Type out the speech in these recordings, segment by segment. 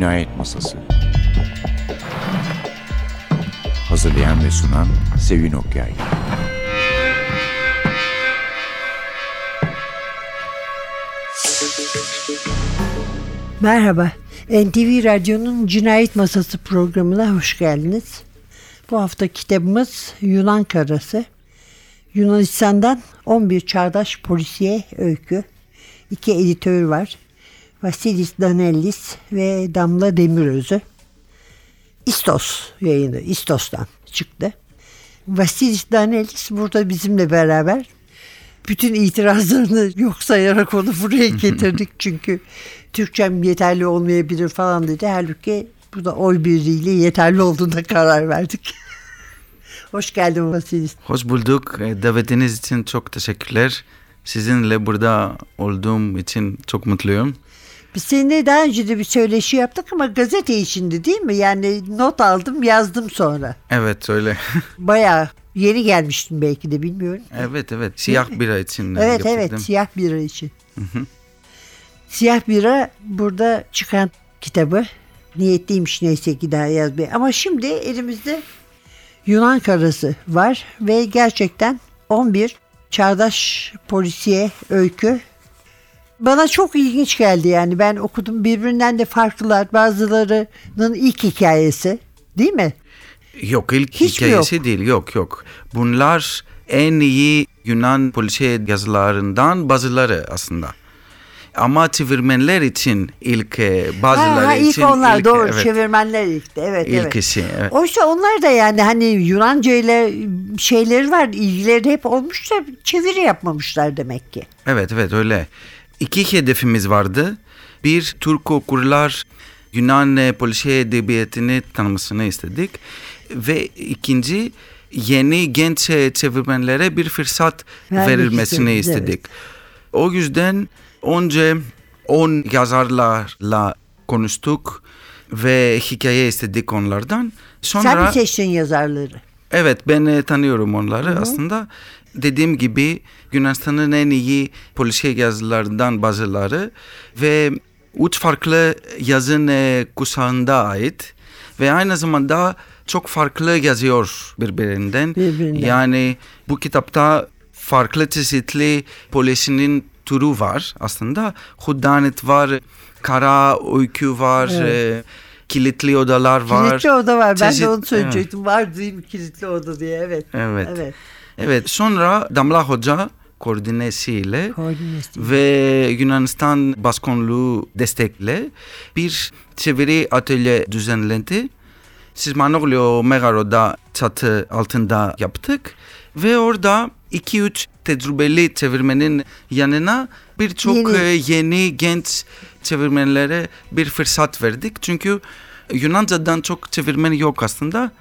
Cinayet Masası Hazırlayan ve sunan Sevin Okyay Merhaba, NTV Radyo'nun Cinayet Masası programına hoş geldiniz. Bu hafta kitabımız Yunan Karası. Yunanistan'dan 11 çağdaş polisiye öykü. İki editör var. Vasilis Danellis ve Damla Demirözü. İstos yayını, İstos'tan çıktı. Vasilis Danellis burada bizimle beraber bütün itirazlarını yok sayarak onu buraya getirdik. Çünkü Türkçem yeterli olmayabilir falan dedi. Halbuki bu da oy birliğiyle yeterli olduğuna karar verdik. Hoş geldin Vasilis. Hoş bulduk. E, Davetiniz için çok teşekkürler. Sizinle burada olduğum için çok mutluyum. Biz seninle daha önce de bir söyleşi yaptık ama gazete içinde değil mi? Yani not aldım yazdım sonra. Evet öyle. Bayağı yeni gelmiştim belki de bilmiyorum. evet evet. Siyah bira için Evet yaptırdım. evet siyah bira için. Siyah bira burada çıkan kitabı niyetliymiş neyse ki daha yazmaya. Ama şimdi elimizde Yunan karası var ve gerçekten 11 çağdaş polisiye öykü. Bana çok ilginç geldi yani ben okudum birbirinden de farklılar bazılarının ilk hikayesi değil mi? Yok ilk Hiç hikayesi değil. Yok yok. Bunlar en iyi Yunan polisiye yazılarından bazıları aslında. Ama çevirmenler için ilk e, bazıları Ha, ha, ilk için onlar ilk, doğru evet, çevirmenler ilkti evet evet. ilkisi. Evet. Oysa onlar da yani hani Yunanca ile şeyleri var, ilgileri hep olmuş da çeviri yapmamışlar demek ki. Evet evet öyle. İki hedefimiz vardı. Bir Türk okurlar Yunan polisiye edebiyatını tanımasını istedik. Ve ikinci yeni genç çevirmenlere bir fırsat Vermek verilmesini istediniz, istedik. O yüzden önce 10 yazarlarla konuştuk ve hikaye istedik onlardan. Sonra Sen mi seçtin yazarları? Evet ben e, tanıyorum onları aslında. Dediğim gibi Yunanistan'ın en iyi polisiye yazılarından bazıları ve üç farklı yazın e, kuşağında ait ve aynı zamanda çok farklı yazıyor birbirinden. Birbirinden. Yani bu kitapta farklı çeşitli polisinin türü var aslında. Huddanet var, kara öykü var, e, kilitli odalar var. Kilitli oda var. Ben Çeşit- de onu evet. söyleyecektim. Var değil mi kilitli oda diye. Evet. Evet. Evet. Evet sonra Damla Hoca koordinesiyle Koordinesi. ve Yunanistan Başkanlığı destekle bir çeviri atölye düzenlendi. Sismanoglio Megaro'da çatı altında yaptık ve orada 2-3 tecrübeli çevirmenin yanına birçok Yeni. yeni. yeni genç çevirmenlere bir fırsat verdik. Çünkü Yunanca'dan çok çevirmen yok aslında.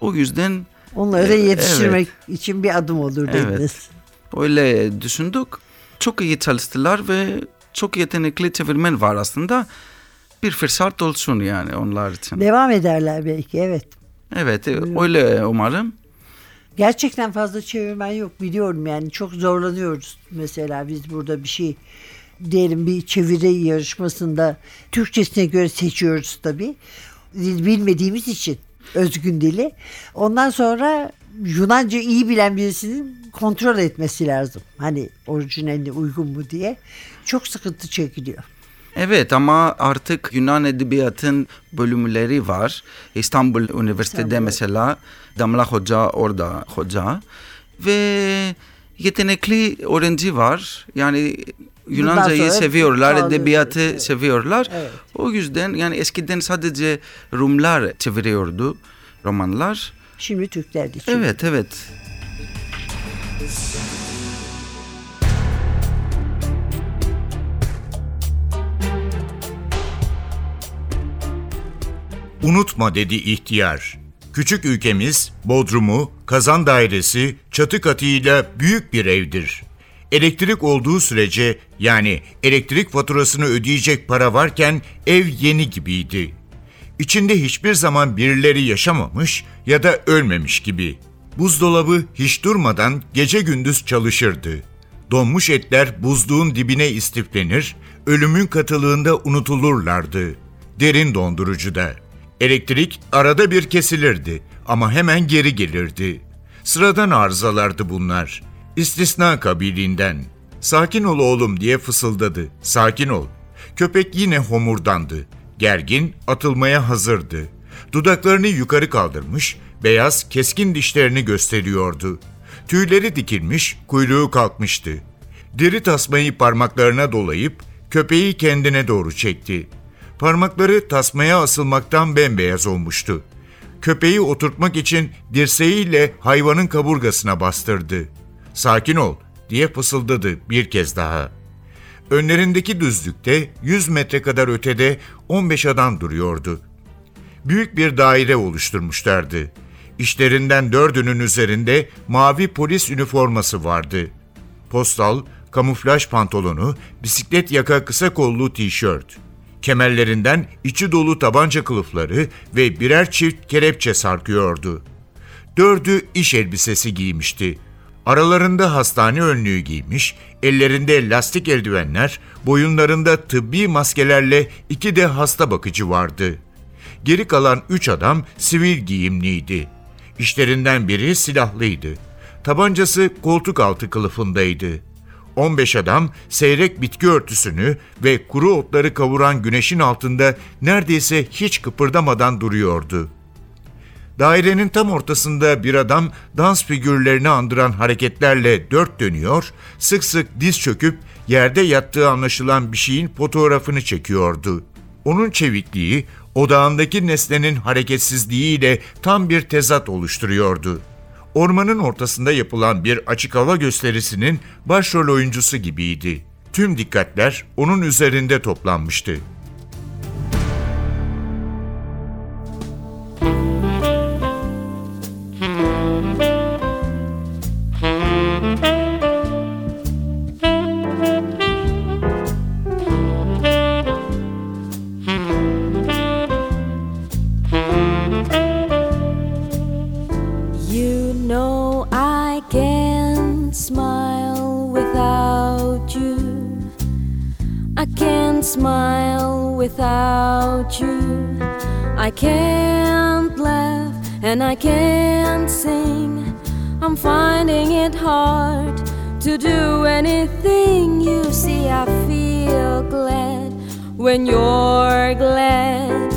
O yüzden Onları da Evet, yetiştirmek için bir adım olur Evet. dediniz. Öyle düşündük. Çok iyi çalıştılar ve çok yetenekli çevirmen var aslında. Bir fırsat olsun yani onlar için. Devam ederler belki evet. Evet öyle umarım. Gerçekten fazla çevirmen yok biliyorum yani çok zorlanıyoruz. Mesela biz burada bir şey diyelim bir çeviri yarışmasında Türkçesine göre seçiyoruz tabii. Dil bilmediğimiz için özgün dili. Ondan sonra Yunanca iyi bilen birisinin kontrol etmesi lazım. Hani orijinaline uygun mu diye. Çok sıkıntı çekiliyor. Evet ama artık Yunan Edebiyatın bölümleri var. İstanbul Üniversitede İstanbul. mesela Damla Hoca orada hoca. Ve yetenekli öğrenci var. Yani Yunancayı seviyorlar, çoğalıyor. edebiyatı Evet. seviyorlar. Evet. O yüzden yani eskiden sadece Rumlar çeviriyordu romanlar. Şimdi Türkler de çeviriyor. Evet evet. Unutma dedi ihtiyar. Küçük ülkemiz Bodrumu, kazan dairesi, çatı katıyla büyük bir evdir. Elektrik olduğu sürece yani elektrik faturasını ödeyecek para varken ev yeni gibiydi. İçinde hiçbir zaman birileri yaşamamış ya da ölmemiş gibi. Buzdolabı hiç durmadan gece gündüz çalışırdı. Donmuş etler buzluğun dibine istiflenir, ölümün katılığında unutulurlardı. derin dondurucuda. Elektrik arada bir kesilirdi ama hemen geri gelirdi. Sıradan arızalardı bunlar. İstisna kabiliğinden. Sakin ol oğlum diye fısıldadı. Sakin ol. Köpek yine homurdandı. Gergin, atılmaya hazırdı. Dudaklarını yukarı kaldırmış, beyaz, keskin dişlerini gösteriyordu. Tüyleri dikilmiş, kuyruğu kalkmıştı. Deri tasmayı parmaklarına dolayıp köpeği kendine doğru çekti. Parmakları tasmaya asılmaktan bembeyaz olmuştu. Köpeği oturtmak için dirseğiyle hayvanın kaburgasına bastırdı. Sakin ol diye fısıldadı bir kez daha. Önlerindeki düzlükte 100 metre kadar ötede 15 adam duruyordu. Büyük bir daire oluşturmuşlardı. İşlerinden dördünün üzerinde mavi polis üniforması vardı. Postal, kamuflaj pantolonu, bisiklet yaka kısa kollu tişört. Kemerlerinden içi dolu tabanca kılıfları ve birer çift kelepçe sarkıyordu. Dördü iş elbisesi giymişti. Aralarında hastane önlüğü giymiş, ellerinde lastik eldivenler, boyunlarında tıbbi maskelerle iki de hasta bakıcı vardı. Geri kalan üç adam sivil giyimliydi. İşlerinden biri silahlıydı. Tabancası koltuk altı kılıfındaydı. 15 adam seyrek bitki örtüsünü ve kuru otları kavuran güneşin altında neredeyse hiç kıpırdamadan duruyordu. Dairenin tam ortasında bir adam dans figürlerini andıran hareketlerle dört dönüyor, sık sık diz çöküp yerde yattığı anlaşılan bir şeyin fotoğrafını çekiyordu. Onun çevikliği, odağındaki nesnenin hareketsizliğiyle tam bir tezat oluşturuyordu. Ormanın ortasında yapılan bir açık hava gösterisinin başrol oyuncusu gibiydi. Tüm dikkatler onun üzerinde toplanmıştı. I can't smile without you. I can't laugh and I can't sing. I'm finding it hard to do anything. You see, I feel glad when you're glad.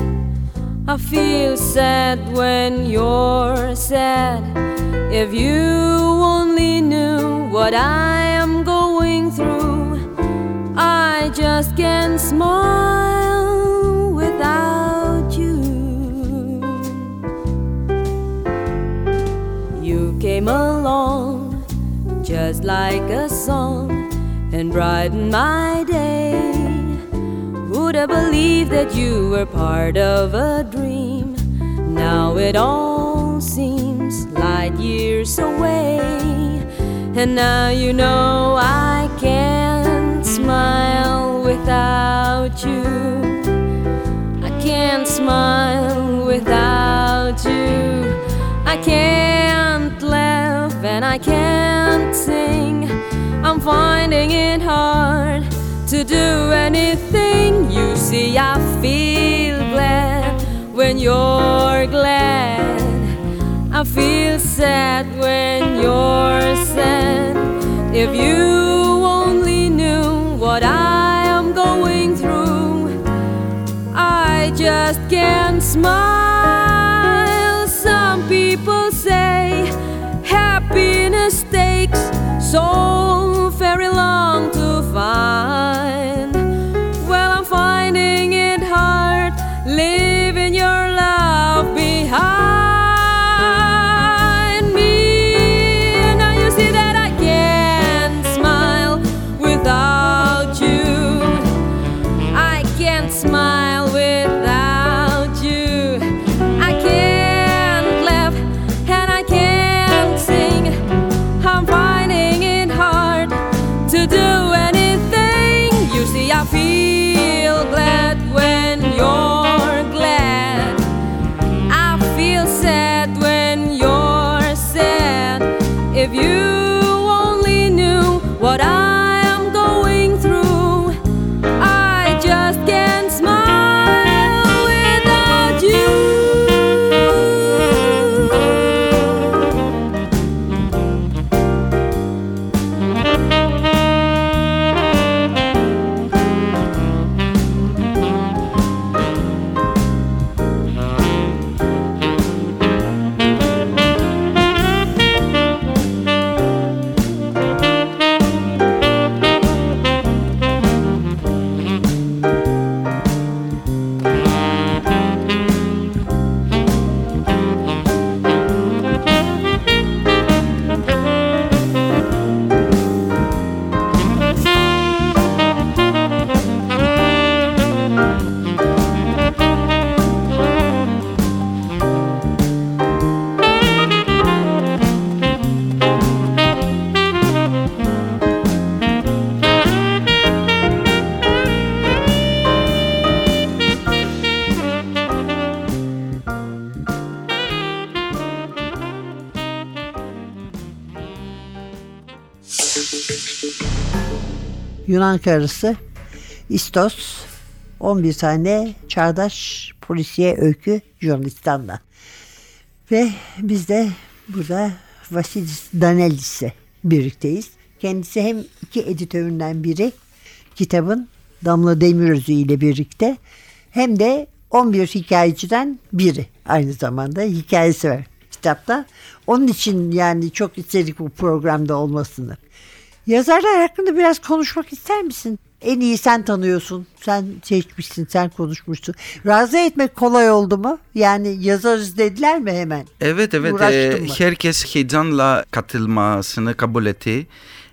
I feel sad when you're sad. If you only knew what I just can't smile without you. You came along just like a song and brightened my day. Would have believed that you were part of a dream? Now it all seems light years away. And now you know I can't without you. I can't smile without you. I can't laugh and I can't sing. I'm finding it hard to do anything. You see, I feel glad when you're glad. I feel sad when you're sad. If you just can't smile. Some people say happiness takes so Yunan karısı İstos 11 tane çağdaş polisiye öykü Yunanistan'da. Ve biz de burada Vasilis Danelis'le birlikteyiz. Kendisi hem iki editöründen biri kitabın Damla Demirözü ile birlikte hem de 11 hikayeciden biri aynı zamanda hikayesi var kitapta. Onun için yani çok istedik bu programda olmasını. Yazarlar hakkında biraz konuşmak ister misin? En iyi sen tanıyorsun. Sen seçmişsin, sen konuşmuşsun. Razı etmek kolay oldu mu? Yani yazarız dediler mi hemen? Evet evet e, herkes heyecanla katılmasını kabul etti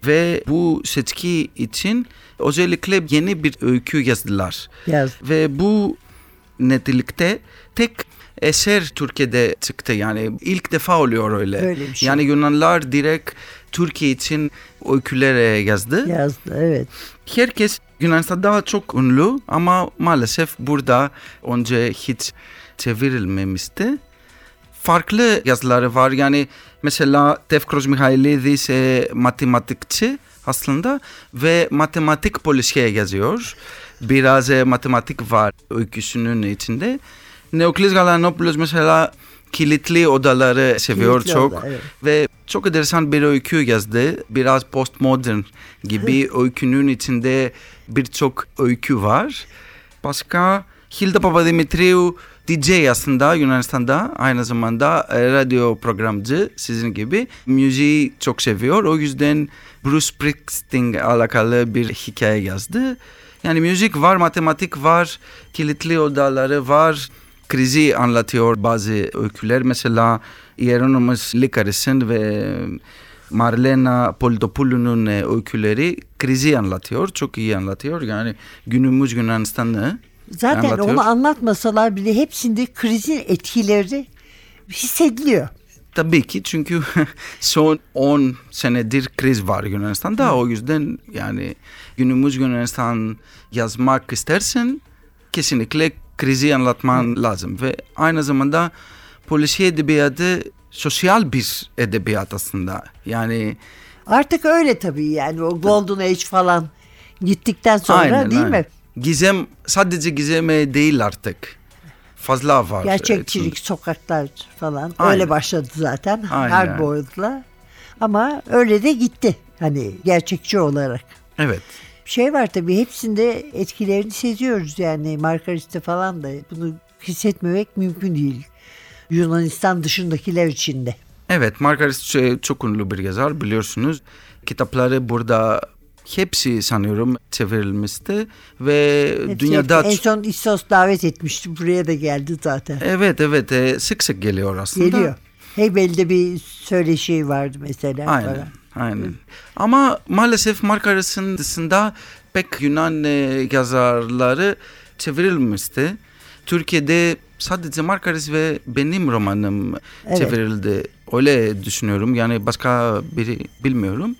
ve bu seçki için özellikle yeni bir öykü yazdılar. Yaz. Ve bu nitelikte tek eser Türkiye'de çıktı yani ilk defa oluyor öyle. Öyle şey. Yani Yunanlar direkt Türkiye için öyküler yazdı. Yazdı evet. Herkes Yunanistan'da çok ünlü ama maalesef burada önce hiç çevrilmemişti. Farklı yazıları var yani mesela Tevkros Mihailidis e, matematikçi aslında ve matematik polisiye yazıyor. Biraz e, matematik var öyküsünün içinde. Neoklis Galanopoulos mesela kilitli odaları seviyor Kilitli çok oda, evet. ve çok enteresan bir öykü yazdı. Biraz postmodern gibi öykünün içinde birçok öykü var. Başka Hilda Papadimitriou DJ aslında Yunanistan'da aynı zamanda e, radyo programcı sizin gibi. Müziği çok seviyor. O yüzden Bruce Springsteen alakalı bir hikaye yazdı. Yani müzik var, matematik var, kilitli odaları var. Krizi anlatıyor bazı öyküler. Mesela Hieronymus Likaris'in ve Marlena Politopoulou'nun e, öyküleri krizi anlatıyor. Çok iyi anlatıyor. Yani günümüz Yunanistan'ı Zaten anlatıyor. onu anlatmasalar bile hepsinde krizin etkileri hissediliyor. Tabii ki çünkü son 10 senedir kriz var Yunanistan'da. O yüzden yani günümüz Yunanistan yazmak istersen kesinlikle krizi anlatman lazım. Ve aynı zamanda polisiye edebiyatı sosyal bir edebiyat aslında. Yani Artık öyle tabii yani o Golden Age falan gittikten sonra aynen, değil aynen. mi? Gizem sadece gizeme değil artık. Fazla var. Gerçekçilik, Evet. sokaklar falan Aynen. öyle başladı zaten Aynen. hard boyutla. Ama öyle de gitti hani gerçekçi olarak. Evet. Şey var tabii hepsinde etkilerini seziyoruz yani Margarit'te falan da bunu hissetmemek mümkün değil. Yunanistan dışındakiler için de. Evet, Margaret şey, çok ünlü bir yazar biliyorsunuz. Kitapları burada hepsi sanıyorum çevrilmişti ve Hepsi- dünyada en son İstos davet etmişti buraya da geldi zaten. evet evet e, sık sık geliyor aslında. Geliyor. Heybel'de bir söyleşi vardı mesela. Aynen. falan. Aynen. Ama maalesef Margaret'in dışında pek Yunan e, yazarları çevrilmişti. Türkiye'de sadece Margaret ve benim romanım Evet. çevrildi. Öyle düşünüyorum. Yani başka biri bilmiyorum.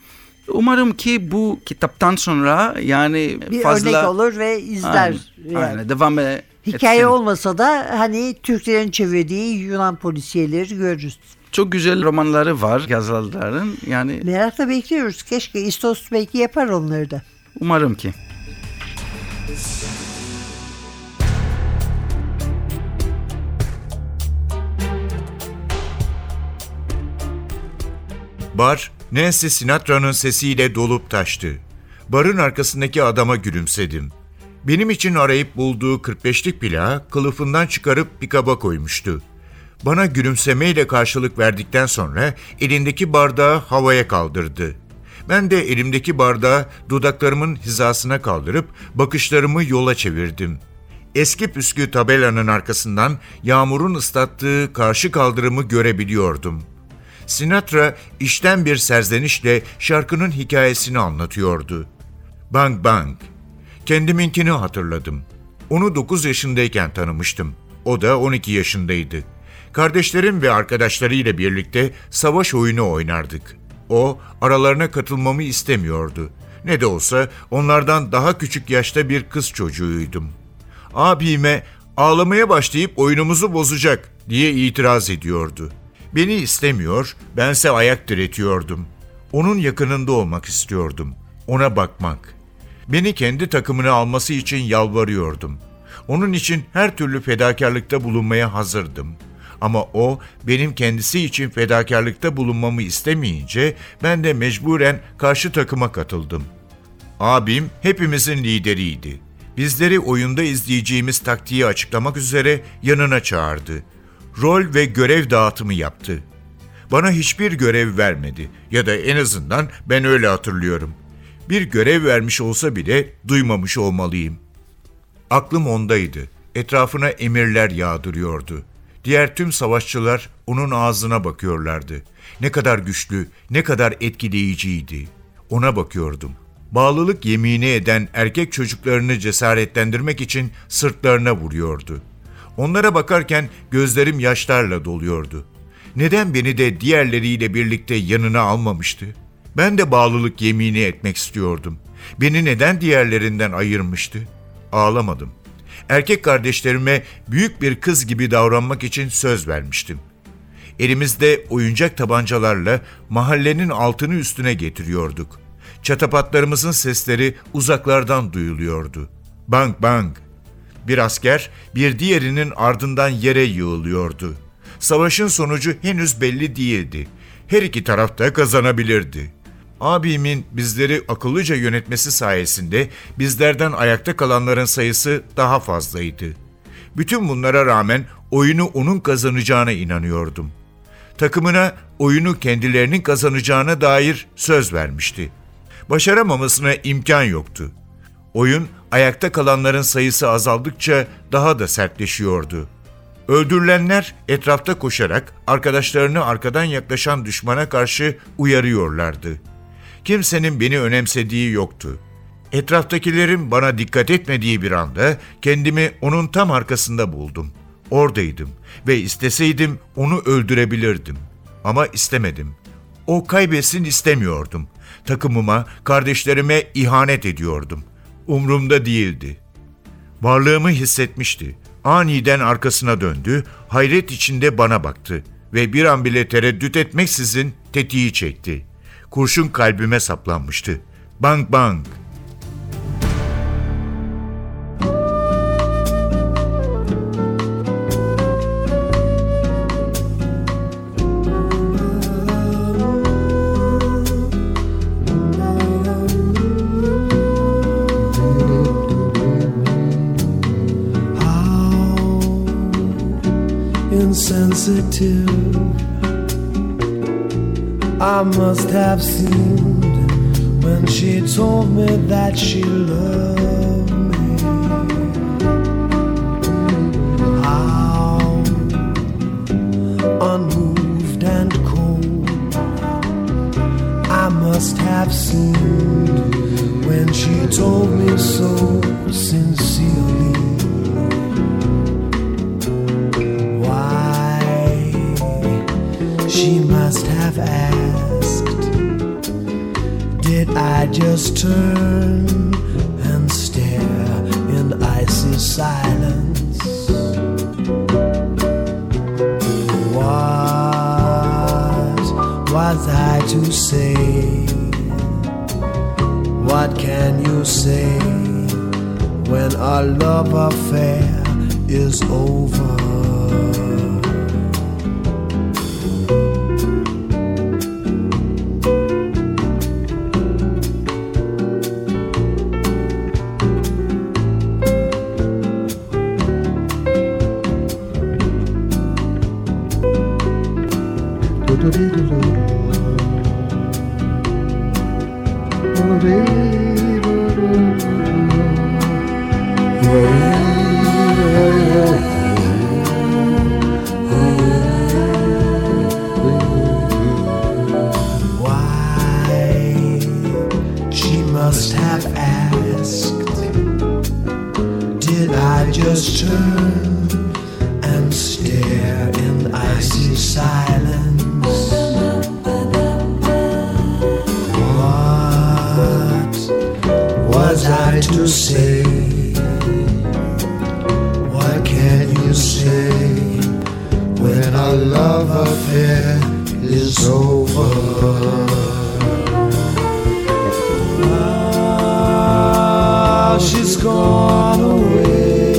Umarım ki bu kitaptan sonra yani Bir fazla örnek olur ve izler. Aynen, yani. aynen. devam e- Hikaye etsin. olmasa da hani Türklerin çevirdiği Yunan polisiyeleri görürüz. Çok güzel romanları var yazarların. Yani Merakla bekliyoruz. Keşke İstos belki yapar onları da. umarım ki. Bar, Nancy Sinatra'nın sesiyle dolup taştı. Barın arkasındaki adama gülümsedim. Benim için arayıp bulduğu 45'lik plağı kılıfından çıkarıp pikaba koymuştu. Bana gülümsemeyle karşılık verdikten sonra elindeki bardağı havaya kaldırdı. Ben de elimdeki bardağı dudaklarımın hizasına kaldırıp bakışlarımı yola çevirdim. Eski püskü tabelanın arkasından yağmurun ıslattığı karşı kaldırımı görebiliyordum. Sinatra işten bir serzenişle şarkının hikayesini anlatıyordu. Bang Bang. Kendiminkini hatırladım. Onu 9 yaşındayken tanımıştım. O da 12 yaşındaydı. Kardeşlerim ve arkadaşlarıyla birlikte savaş oyunu oynardık. O aralarına katılmamı istemiyordu. Ne de olsa onlardan daha küçük yaşta bir kız çocuğuydum. Abime ağlamaya başlayıp oyunumuzu bozacak diye itiraz ediyordu. Beni istemiyor, bense ayak diretiyordum. Onun yakınında olmak istiyordum. Ona bakmak. Beni kendi takımına alması için yalvarıyordum. Onun için her türlü fedakarlıkta bulunmaya hazırdım. Ama o benim kendisi için fedakarlıkta bulunmamı istemeyince ben de mecburen karşı takıma katıldım. Abim hepimizin lideriydi. Bizleri oyunda izleyeceğimiz taktiği açıklamak üzere yanına çağırdı. Rol ve görev dağıtımı yaptı. Bana hiçbir görev vermedi ya da en azından ben öyle hatırlıyorum. Bir görev vermiş olsa bile duymamış olmalıyım. Aklım ondaydı. Etrafına emirler yağdırıyordu. Diğer tüm savaşçılar onun ağzına bakıyorlardı. Ne kadar güçlü, ne kadar etkileyiciydi. Ona bakıyordum. Bağlılık yemini eden erkek çocuklarını cesaretlendirmek için sırtlarına vuruyordu. Onlara bakarken gözlerim yaşlarla doluyordu. Neden beni de diğerleriyle birlikte yanına almamıştı? Ben de bağlılık yemini etmek istiyordum. Beni neden diğerlerinden ayırmıştı? Ağlamadım. Erkek kardeşlerime büyük bir kız gibi davranmak için söz vermiştim. Elimizde oyuncak tabancalarla mahallenin altını üstüne getiriyorduk. Çatapatlarımızın sesleri uzaklardan duyuluyordu. Bang bang. Bir asker bir diğerinin ardından yere yığılıyordu. Savaşın sonucu henüz belli değildi. Her iki taraf da kazanabilirdi. Abimin bizleri akıllıca yönetmesi sayesinde bizlerden ayakta kalanların sayısı daha fazlaydı. Bütün bunlara rağmen oyunu onun kazanacağına inanıyordum. Takımına oyunu kendilerinin kazanacağına dair söz vermişti. Başaramamasına imkan yoktu. Oyun ayakta kalanların sayısı azaldıkça daha da sertleşiyordu. Öldürülenler etrafta koşarak arkadaşlarını arkadan yaklaşan düşmana karşı uyarıyorlardı. Kimsenin beni önemsediği yoktu. Etraftakilerin bana dikkat etmediği bir anda kendimi onun tam arkasında buldum. Oradaydım ve isteseydim onu öldürebilirdim. Ama istemedim. O kaybetsin istemiyordum. Takımıma, kardeşlerime ihanet ediyordum. Umrumda değildi. Varlığımı hissetmişti. Aniden arkasına döndü, hayret içinde bana baktı ve bir an bile tereddüt etmeksizin tetiği çekti. Kurşun kalbime saplanmıştı. Bang bang. insensitive. I must have seemed when she told me that she loved To say? What can you say when our love affair is over? Ah, she's gone away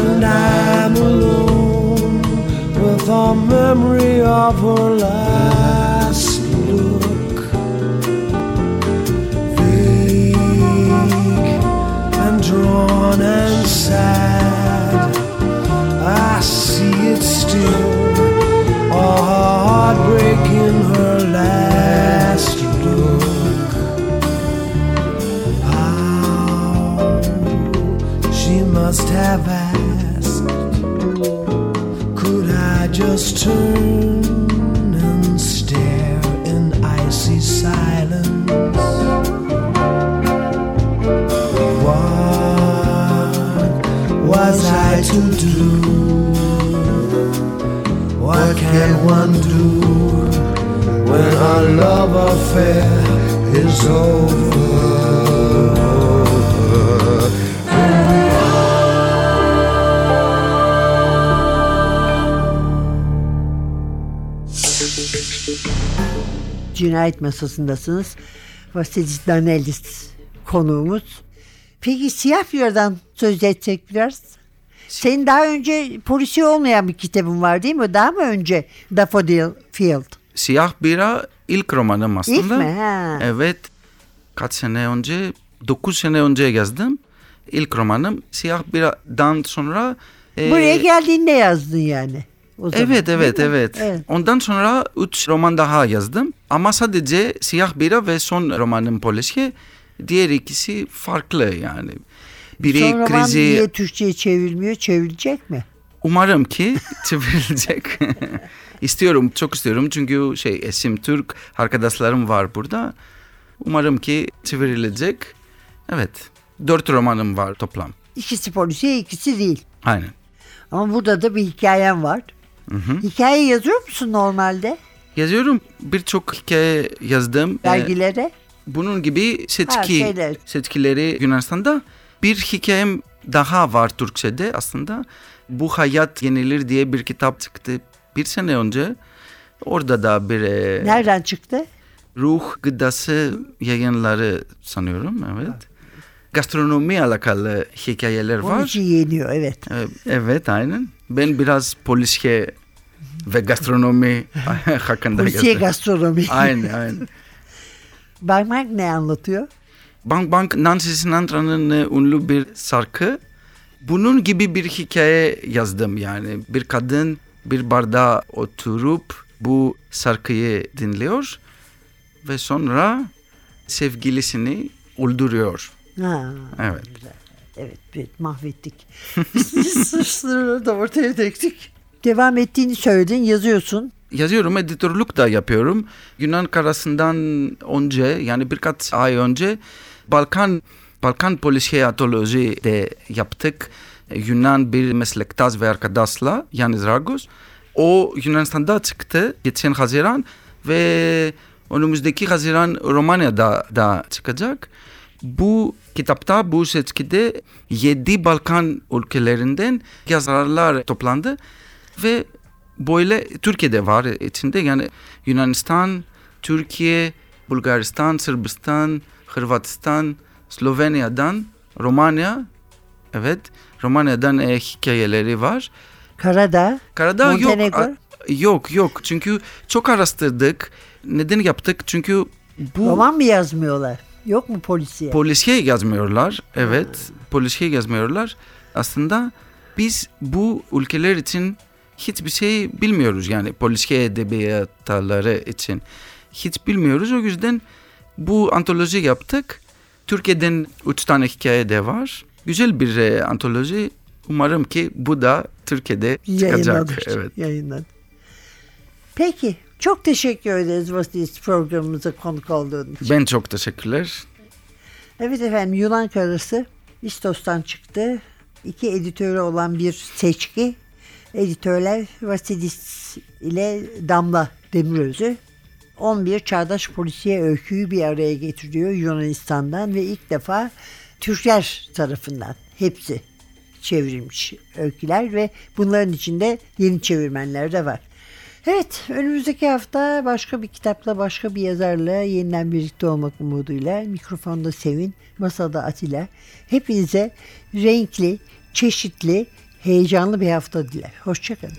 And I'm alone with a memory of her life heartbreak in her last look. How she must have asked, could I just turn and stare in icy silence? What was I to do? What can one do? Our love affair is over? Cinayet masasındasınız. Vasilis Danelis konuğumuz. Peki Siyah Biradan söz etsek biraz. Senin daha önce polisi olmayan bir kitabın var değil mi? Daha mı önce Daffodil Field? Siyah Bira ilk romanım aslında. İlk mi? Ha. Evet. Kaç sene önce? 9 sene önce yazdım. İlk romanım. Siyah Bira'dan sonra... e, Buraya geldiğinde yazdın yani. O zaman, Evet evet evet. evet. Ondan sonra 3 roman daha yazdım. Ama sadece Siyah Bira ve son romanım Polişe. Diğer ikisi farklı yani. Biri Son roman krizi niye Türkçe'ye çevrilmiyor? Çevrilecek mi? umarım ki çevrilecek. istiyorum çok istiyorum çünkü şey esim Türk arkadaşlarım var burada. Umarım ki çevrilecek. Evet. Dört romanım var toplam. İkisi polisiye, ikisi değil. Aynen. Ama burada da bir hikayem var. Hikaye yazıyor musun normalde Yazıyorum birçok hikaye yazdım. Ee, dergilere? bunun gibi Ha, seçki şeyler. seçkileri Yunanistan'da bir hikayem daha var Türkçe'de aslında. Bu Hayat Yenilir diye bir kitap çıktı bir sene önce. Orada da bir e, Nereden çıktı? ruh gıdası yayınları sanıyorum evet. Gastronomi alakalı hikayeler Onun var. için yeniyor evet. Evet, Evet aynen. Ben biraz polisiye ve gastronomi hakkında Polisiye gastronomi. Aynen aynen. Bakmak ne anlatıyor? Bank Bank Nancy Sinatra'nın e, ünlü bir şarkı. Bunun gibi bir hikaye yazdım yani. Bir kadın bir barda oturup bu şarkıyı dinliyor ve sonra sevgilisini öldürüyor. Ha, Evet. evet, evet mahvettik. Suçları da ortaya döktük. Devam ettiğini söyledin, yazıyorsun. Yazıyorum, editörlük da yapıyorum. Yunan karasından önce yani birkaç ay önce Balkan Balkan polisiye atoloji de yaptık. Yunan bir meslektaş ve arkadaşla Yanis Ragos. O Yunanistan'da çıktı geçen Haziran ve önümüzdeki Haziran Romanya'da da çıkacak. Bu kitapta bu seçkide 7 Balkan ülkelerinden yazarlar toplandı ve böyle Türkiye'de var içinde yani Yunanistan, Türkiye, Bulgaristan, Sırbistan, Hırvatistan, Slovenya'dan, Romanya, evet Romanya'dan e, hikayeleri var. Karadağ yok. Montenegro. a- Yok yok çünkü çok araştırdık. Neden yaptık? Çünkü bu roman mı yazmıyorlar? Yok mu polisiye? polisiye yazmıyorlar. Evet polisiye yazmıyorlar. Aslında biz bu ülkeler için hiçbir şey bilmiyoruz. Yani polisiye edebiyatları için hiç bilmiyoruz. O yüzden bu antoloji yaptık. Türkiye'den üç tane hikaye de var. Güzel bir e, antoloji. Umarım ki bu da Türkiye'de çıkacak. Evet. Yayınlanır. Peki, çok teşekkür ederiz Vasilis programımıza konuk olduğun için. Ben çok teşekkürler. Evet efendim Yunan Karası İstos'tan çıktı. İki editörü olan bir seçki. Editörler Vasilis ile Damla Demirözü. 11 çağdaş polisiye öyküyü bir araya getiriyor Yunanistan'dan ve ilk defa Türkler tarafından hepsi çevrilmiş öyküler ve bunların içinde yeni çevirmenler de var. Evet önümüzdeki hafta başka bir kitapla başka bir yazarla yeniden birlikte olmak umuduyla mikrofonda Sevin, masada Atilla. Hepinize renkli, çeşitli, heyecanlı bir hafta diler. Hoşçakalın.